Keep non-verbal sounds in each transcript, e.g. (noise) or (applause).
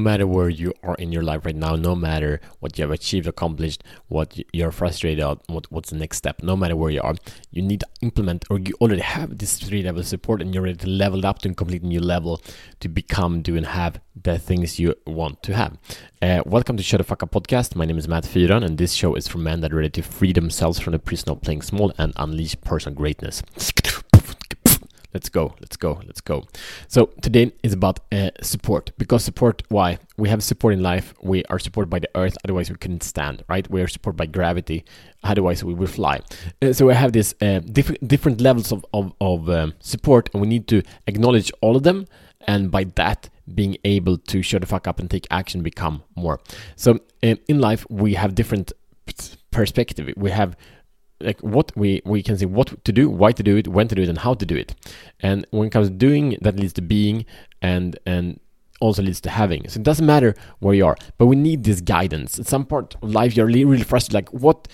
no matter where you are in your life right now, no matter what you have achieved, accomplished, what you're frustrated at, what, what's the next step, no matter where you are, you need to implement or you already have this three level support and you're ready to level up to a complete new level to become, do, and have the things you want to have. Uh, welcome to Shut the Fuck Up podcast. My name is Matt Fyron, and this show is for men that are ready to free themselves from the prison of playing small and unleash personal greatness. Let's go, let's go, let's go. So today is about uh, support because support. Why we have support in life? We are supported by the earth, otherwise we couldn't stand. Right? We are supported by gravity, otherwise we would fly. Uh, so we have these uh, diff- different levels of of, of um, support, and we need to acknowledge all of them, and by that being able to shut the fuck up and take action become more. So um, in life we have different perspective. We have like what we we can say what to do why to do it when to do it and how to do it. And when it comes to doing that leads to being and and also leads to having. So it doesn't matter where you are but we need this guidance. At some part of life you're really, really frustrated like what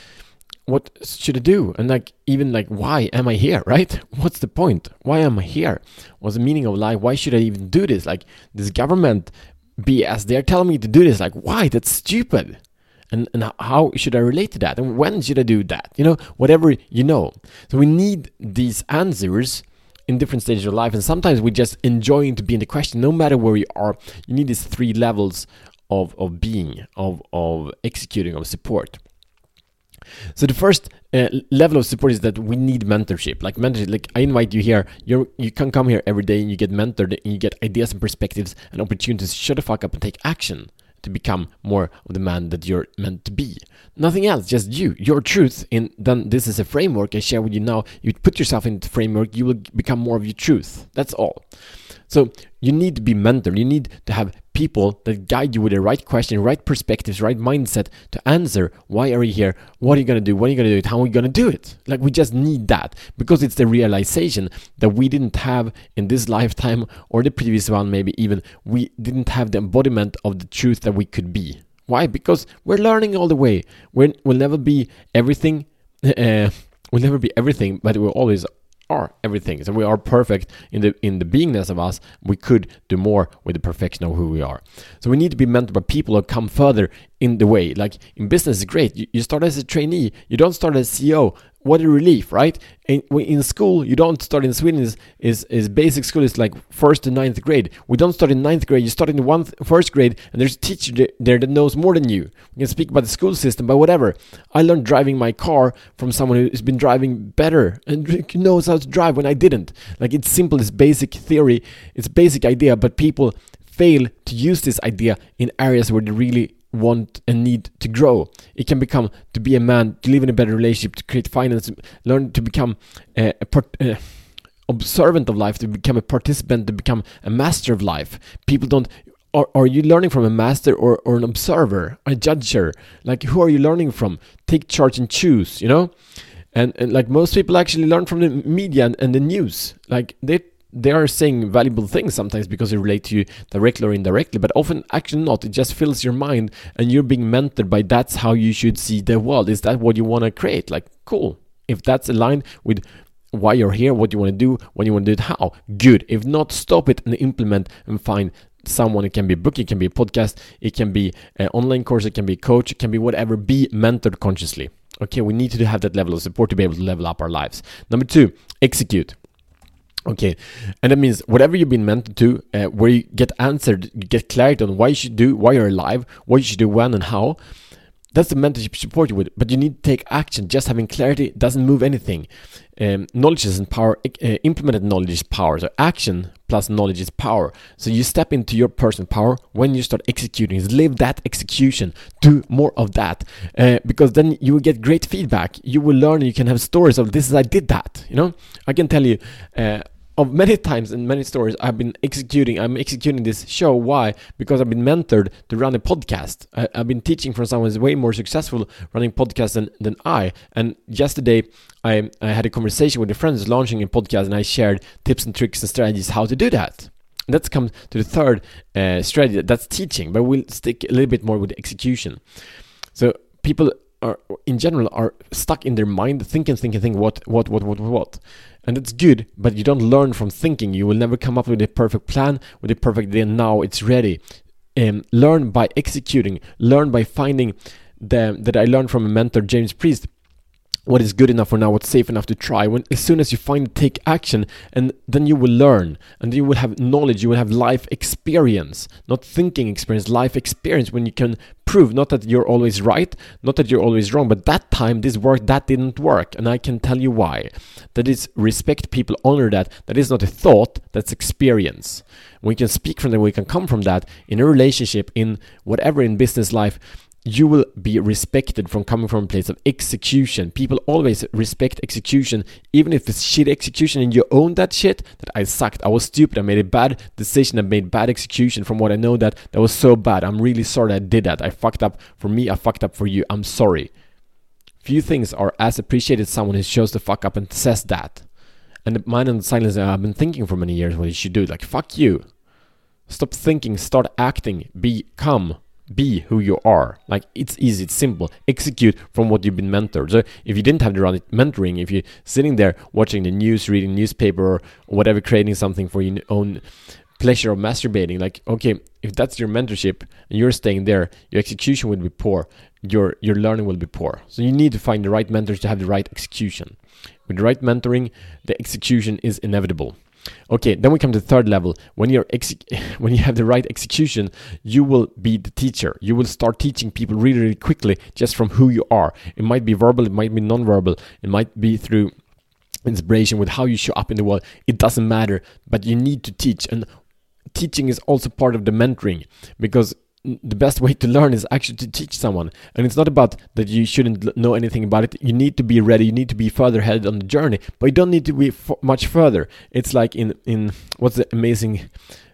what should i do? And like even like why am i here right? (laughs) What's the point? Why am i here? What's the meaning of life? Why should i even do this? Like this government bs they're telling me to do this. Like why? That's stupid and, and how should I relate to that? And when should I do that? You know, whatever you know. So we need these answers in different stages of life. And sometimes we just enjoying to be in the question, no matter where you are. You need these three levels of, of being, of, of executing, of support. So the first uh, level of support is that we need mentorship. Like mentorship, like I invite you here. You you can come here every day and you get mentored and you get ideas and perspectives and opportunities. Shut the fuck up and take action to become more of the man that you're meant to be. Nothing else, just you, your truth. And then this is a framework I share with you now. You put yourself in the framework, you will become more of your truth. That's all. So you need to be mentored. You need to have people that guide you with the right question, right perspectives, right mindset to answer why are you here? What are you gonna do? When are you gonna do it? How are we gonna do it? Like we just need that because it's the realization that we didn't have in this lifetime or the previous one, maybe even we didn't have the embodiment of the truth that we could be. Why? Because we're learning all the way. We're, we'll never be everything. Uh, (laughs) we'll never be everything, but we're always are everything. So we are perfect in the in the beingness of us. We could do more with the perfection of who we are. So we need to be mentored by people who come further in the way. Like in business, it's great. You, you start as a trainee. You don't start as CEO what a relief, right? In, in school, you don't start in Sweden is, is, is basic school is like first to ninth grade. We don't start in ninth grade. You start in one first grade, and there's a teacher there that knows more than you. We can speak about the school system, but whatever. I learned driving my car from someone who's been driving better and (laughs) knows how to drive when I didn't. Like it's simple, it's basic theory, it's basic idea, but people fail to use this idea in areas where they really want and need to grow. It can become to be a man, to live in a better relationship, to create finance, learn to become a, a part, uh, observant of life, to become a participant, to become a master of life. People don't. Are, are you learning from a master or, or an observer, a judger? Like, who are you learning from? Take charge and choose, you know? And, and like most people actually learn from the media and, and the news. Like, they they are saying valuable things sometimes because they relate to you directly or indirectly, but often actually not. It just fills your mind and you're being mentored by that's how you should see the world. Is that what you want to create? Like, cool. If that's aligned with why you're here, what you want to do, when you want to do it, how, good. If not, stop it and implement and find someone. It can be a book, it can be a podcast, it can be an online course, it can be a coach, it can be whatever. Be mentored consciously. Okay, we need to have that level of support to be able to level up our lives. Number two, execute. Okay, and that means whatever you've been meant to, uh, where you get answered, you get clarity on why you should do, why you're alive, what you should do, when and how. That's the mentorship support you with, but you need to take action. Just having clarity doesn't move anything. Um, knowledge isn't power. Uh, implemented knowledge is power. So action plus knowledge is power. So you step into your personal power when you start executing. Live that execution. Do more of that, uh, because then you will get great feedback. You will learn. You can have stories of this is I did that. You know, I can tell you. Uh, of many times in many stories I've been executing I'm executing this show. Why? Because I've been mentored to run a podcast. I, have been teaching from someone who's way more successful running podcasts than, than I. And yesterday I, I had a conversation with a friend who's launching a podcast and I shared tips and tricks and strategies how to do that. And that's come to the third uh, strategy that's teaching but we'll stick a little bit more with execution. So people are in general are stuck in their mind thinking thinking thinking what what what what what? And it's good but you don't learn from thinking. You will never come up with a perfect plan with a perfect idea now it's ready. Um, learn by executing, learn by finding the, that I learned from a mentor, James Priest what is good enough for now, what's safe enough to try. When as soon as you find take action, and then you will learn, and you will have knowledge, you will have life experience, not thinking experience, life experience. When you can prove not that you're always right, not that you're always wrong, but that time this worked, that didn't work, and I can tell you why. That is respect people, honor that. That is not a thought, that's experience. We can speak from that, we can come from that in a relationship, in whatever in business life you will be respected from coming from a place of execution. People always respect execution, even if it's shit execution and you own that shit. That I sucked, I was stupid, I made a bad decision, I made bad execution. From what I know, that that was so bad. I'm really sorry I did that. I fucked up for me. I fucked up for you. I'm sorry. Few things are as appreciated as someone who shows the fuck up and says that. And the mind and silence uh, I've been thinking for many years what you should do. Like fuck you. Stop thinking. Start acting. Become be who you are. Like it's easy, it's simple. Execute from what you've been mentored. So if you didn't have the right mentoring, if you're sitting there watching the news, reading newspaper or whatever, creating something for your own pleasure of masturbating, like okay, if that's your mentorship and you're staying there, your execution will be poor. Your your learning will be poor. So you need to find the right mentors to have the right execution. With the right mentoring, the execution is inevitable. Okay, then we come to the third level. When you're (laughs) when you have the right execution, you will be the teacher. You will start teaching people really, really quickly just from who you are. It might be verbal, it might be non-verbal, it might be through inspiration with how you show up in the world. It doesn't matter, but you need to teach and teaching is also part of the mentoring because the best way to learn is actually to teach someone. And it's not about that you shouldn't know anything about it. You need to be ready. You need to be further ahead on the journey. But you don't need to be much further. It's like in in what's the amazing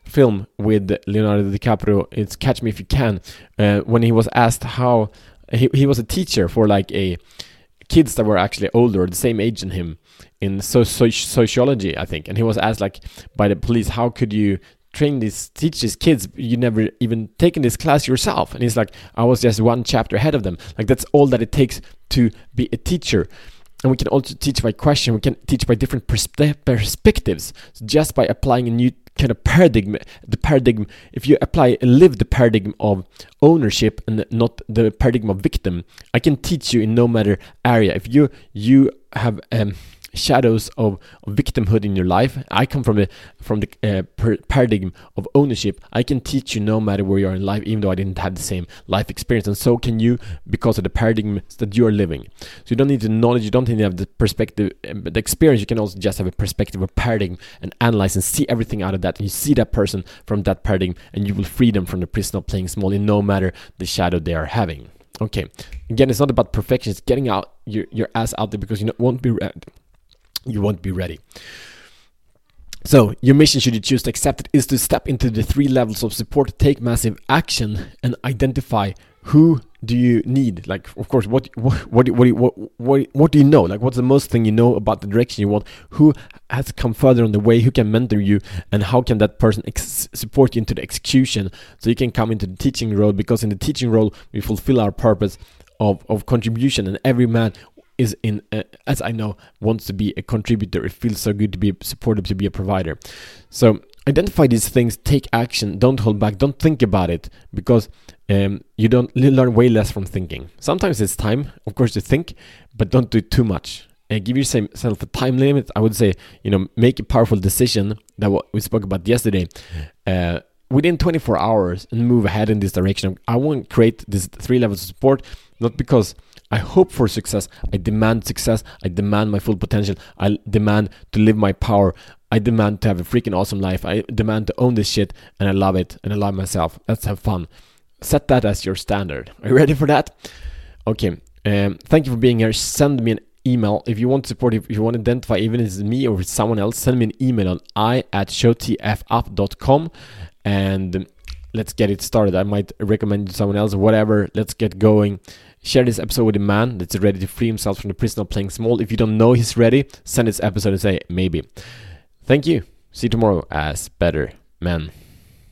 film with leonardo dicaprio? It's catch me if you can. Uh, when he was asked how he, he was a teacher for like a kids that were actually older the same age than him in so, so, sociology i think. And he was asked like by the police how could you train these teach these kids you never even taken this class yourself. And he's like i was just one chapter ahead of them. Like that's all that it takes to be a teacher. And we can also teach by question. We can teach by different perspe- perspectives. So just by applying a new kind of paradigm the paradigm if you apply and live the paradigm of ownership and not the paradigm of victim i can teach you in no matter area. If you you have um shadows of, of victimhood in your life. I come from the from the uh, per paradigm of ownership. I can teach you no matter where you are in life, even though I didn't have the same life experience, and so can you because of the paradigm that you are living. So you don't need the knowledge, you don't need to have the perspective, um, the experience. You can also just have a perspective, a paradigm, and analyze and see everything out of that. And you see that person from that paradigm, and you will free them from the prison of playing small, in no matter the shadow they are having. Okay, again, it's not about perfection. It's getting out your, your ass out there because you won't be ready you won't be ready. So, your mission, should you choose to accept it, is to step into the three levels of support, take massive action, and identify who do you need. Like, of course, what what what what what what, what do you know? Like, what's the most thing you know about the direction you want? Who has come further on the way? Who can mentor you? And how can that person support you into the execution so you can come into the teaching role? Because in the teaching role, we fulfill our purpose of, of contribution, and every man is in as I know wants to be a contributor. It feels so good to be supportive to be a provider. So identify these things, take action, don't hold back, don't think about it because um, you don't learn way less from thinking. Sometimes it's time, of course, to think, but don't do too much. Uh, give yourself a time limit. I would say, you know, make a powerful decision that what we spoke about yesterday. Uh, within 24 hours and move ahead in this direction. I want to create these three levels of support, not because I hope for success. I demand success. I demand my full potential. I demand to live my power. I demand to have a freaking awesome life. I demand to own this shit and I love it and I love myself. Let's have fun. Set that as your standard. Are you ready for that? Okay. Um, thank you for being here. Send me an email if you want support if you want to identify even if it's me or it's someone else send me an email on i at showtfup.com and let's get it started i might recommend someone else whatever let's get going Share this episode with a man that's ready to free himself from the prison of playing small. If you don't know he's ready, send this episode and say maybe. Thank you. See you tomorrow as better men.